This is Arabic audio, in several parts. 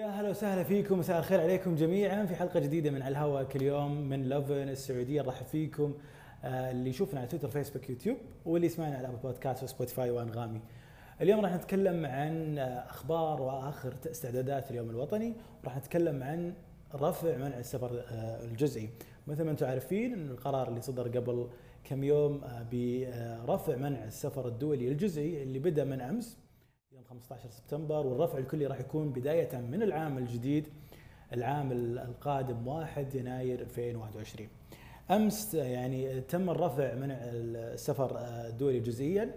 يا هلا وسهلا فيكم مساء الخير عليكم جميعا في حلقة جديدة من على الهواء كل يوم من Lovin السعودية نرحب فيكم آه، اللي يشوفنا على تويتر فيسبوك يوتيوب واللي يسمعنا على أبل بودكاست وسبوتيفاي وأنغامي. اليوم راح نتكلم عن آه، أخبار وآخر استعدادات اليوم الوطني وراح نتكلم عن رفع منع السفر آه، الجزئي. مثل ما أنتم عارفين ان القرار اللي صدر قبل كم يوم برفع منع السفر الدولي الجزئي اللي بدأ من أمس 15 سبتمبر والرفع الكلي راح يكون بداية من العام الجديد العام القادم 1 يناير 2021 أمس يعني تم الرفع منع السفر الدولي جزئيا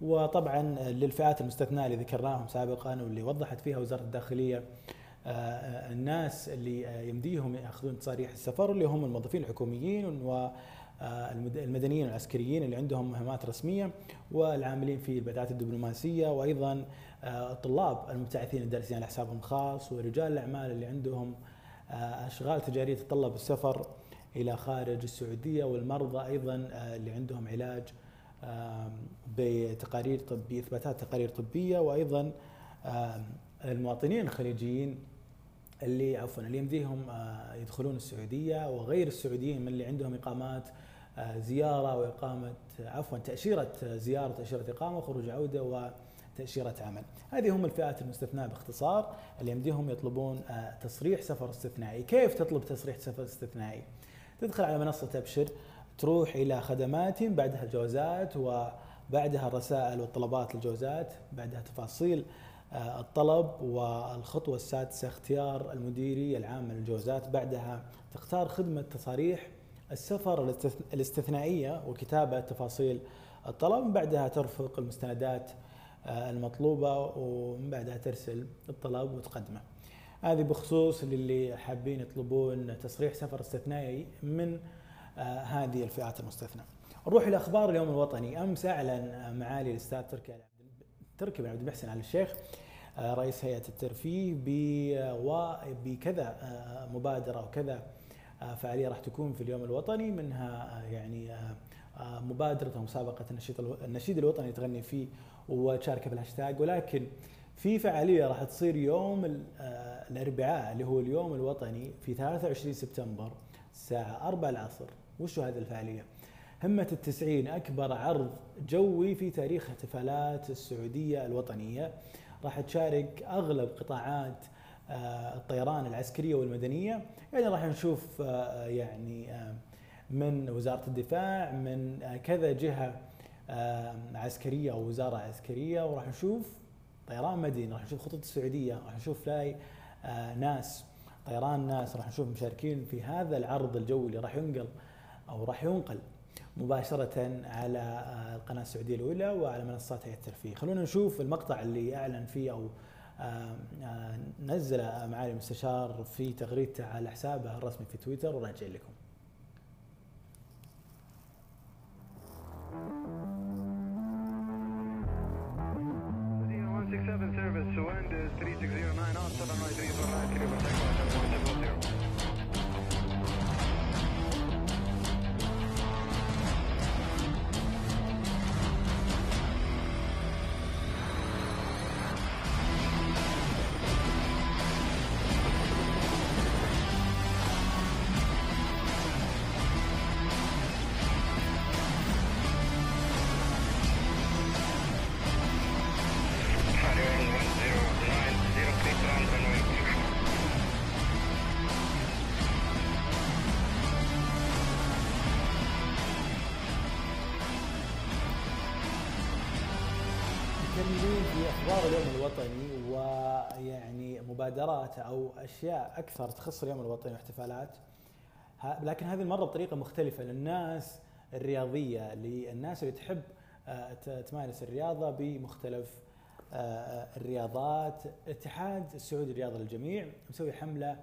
وطبعا للفئات المستثناة اللي ذكرناهم سابقا واللي وضحت فيها وزارة الداخلية الناس اللي يمديهم يأخذون تصاريح السفر اللي هم الموظفين الحكوميين و آه، المدنيين والعسكريين اللي عندهم مهمات رسمية والعاملين في البعثات الدبلوماسية وأيضا آه، الطلاب المبتعثين الدارسين على حسابهم الخاص ورجال الأعمال اللي عندهم آه، أشغال تجارية تتطلب السفر إلى خارج السعودية والمرضى أيضا اللي عندهم علاج بتقارير طبيه إثباتات تقارير طبية وأيضا المواطنين الخليجيين اللي عفوا اللي يمديهم يدخلون السعودية وغير السعوديين من اللي عندهم إقامات آه، زيارة وإقامة عفوا تأشيرة زيارة تأشيرة إقامة وخروج عودة وتاشيره عمل. هذه هم الفئات المستثناة باختصار اللي يمديهم يطلبون آه، تصريح سفر استثنائي، كيف تطلب تصريح سفر استثنائي؟ تدخل على منصة أبشر تروح إلى خدمات بعدها الجوازات وبعدها الرسائل والطلبات للجوازات، بعدها تفاصيل آه، الطلب والخطوة السادسة اختيار المديري العام للجوازات، بعدها تختار خدمة تصاريح السفر الاستثنائية وكتابة تفاصيل الطلب بعدها ترفق المستندات آه، المطلوبة ومن بعدها ترسل الطلب وتقدمه. هذه بخصوص للي حابين يطلبون تصريح سفر استثنائي من آه، هذه الفئات المستثنى. نروح إلى أخبار اليوم الوطني. أمس أعلن معالي الأستاذ تركي تركي بن عبد المحسن على الشيخ آه، رئيس هيئة الترفيه بكذا مبادرة وكذا آه، فعالية راح تكون في اليوم الوطني منها آه، يعني آه، مبادرة ومسابقه النشيد النشيد الوطني تغني فيه وتشارك في الهاشتاج ولكن في فعالية راح تصير يوم الأربعاء اللي هو اليوم الوطني في 23 سبتمبر الساعة 4 العصر. وش هذه الفعالية؟ همة التسعين أكبر عرض جوي في تاريخ احتفالات السعودية الوطنية. راح تشارك أغلب قطاعات آه، الطيران العسكرية والمدنية. يعني راح نشوف آه، يعني آه، من وزارة الدفاع من كذا جهة عسكرية أو وزارة عسكرية وراح نشوف طيران مدني راح نشوف خطوط السعودية راح نشوف لاي ناس طيران ناس راح نشوف مشاركين في هذا العرض الجوي اللي راح ينقل أو راح ينقل مباشرة على القناة السعودية الأولى وعلى منصات الترفيه. خلونا نشوف المقطع اللي أعلن فيه أو آه، آه، نزل معالي المستشار في تغريدته على حسابه الرسمي في تويتر وراجع لكم. Service is 3609 on 79349 مكملين في أخبار اليوم الوطني ويعني مبادرات أو أشياء أكثر تخص اليوم الوطني واحتفالات. لكن هذه المرة بطريقة مختلفة للناس الرياضية للناس اللي تحب آه، تمارس الرياضة بمختلف آه، الرياضات. اتحاد السعودي الرياضه للجميع مسوي حملة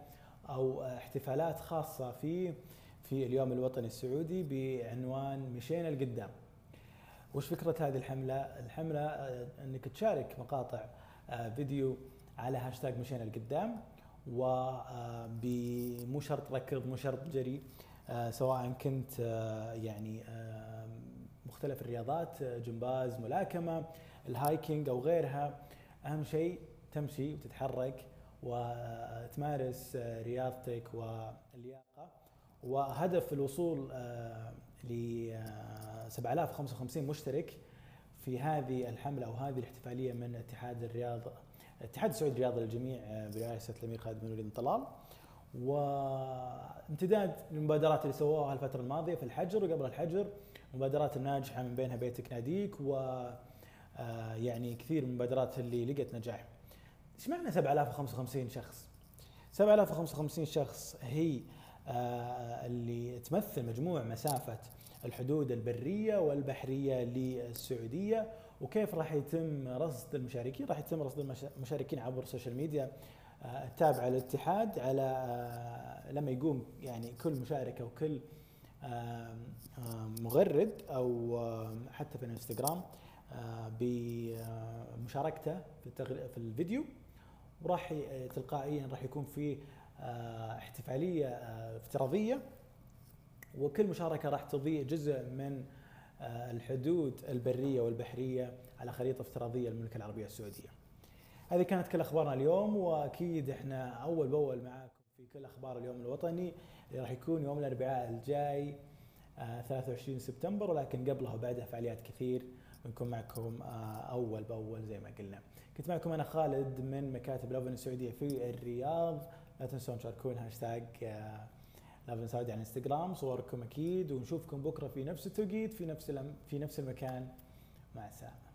أو احتفالات خاصة في في اليوم الوطني السعودي بعنوان مشينا لقدام. وش فكرة هذه الحملة؟ الحملة آه، إنك تشارك مقاطع آه، فيديو على هاشتاج مشينا لقدام ومو آه، شرط ركض مو شرط جري سواء كنت يعني مختلف الرياضات جمباز ملاكمة ال hiking أو غيرها أهم شيء تمشي وتتحرك وتمارس رياضتك واللياقة وهدف الوصول ل 7055 مشترك في هذه الحملة أو هذه الاحتفالية من اتحاد الرياض الاتحاد السعودي للرياضه للجميع برئاسة الأمير خالد بن وليد طلال وامتداد للمبادرات اللي سووها الفترة الماضية في الحجر وقبل الحجر المبادرات الناجحة من بينها بيتك ناديك و آه، يعني كثير من المبادرات اللي لقت نجاح. إيش معنى 7055 شخص؟ 7055 شخص هي آه، اللي تمثل مجموع مسافة الحدود البرية والبحرية للسعودية وكيف راح يتم رصد المشاركين؟ راح يتم رصد المشاركين عبر ال social media التابعه للاتحاد على آه، لما يقوم يعني كل مشارك أو كل مغرد أو حتى في الانستغرام آه، بمشاركته في الفيديو وراح تلقائيا راح يكون في آه، احتفالية افتراضية وكل مشاركة راح تضيء جزء من الحدود البرية والبحرية على خريطة افتراضية للمملكه العربية السعودية. هذه كانت كل أخبارنا اليوم وأكيد إحنا أول بأول معاكم في كل أخبار اليوم الوطني اللي راح يكون يوم الأربعاء الجاي 23 آه، سبتمبر ولكن قبلها وبعدها فعاليات كثير بنكون معكم آه، أول بأول زي ما قلنا. كنت معكم أنا خالد من مكاتب لافن السعودية في الرياض، لا تنسون تشاركون هاشتاج آه، لافن سعودي على الانستغرام، صوركم أكيد ونشوفكم بكرة في نفس التوقيت في نفس في نفس المكان مع السلامة.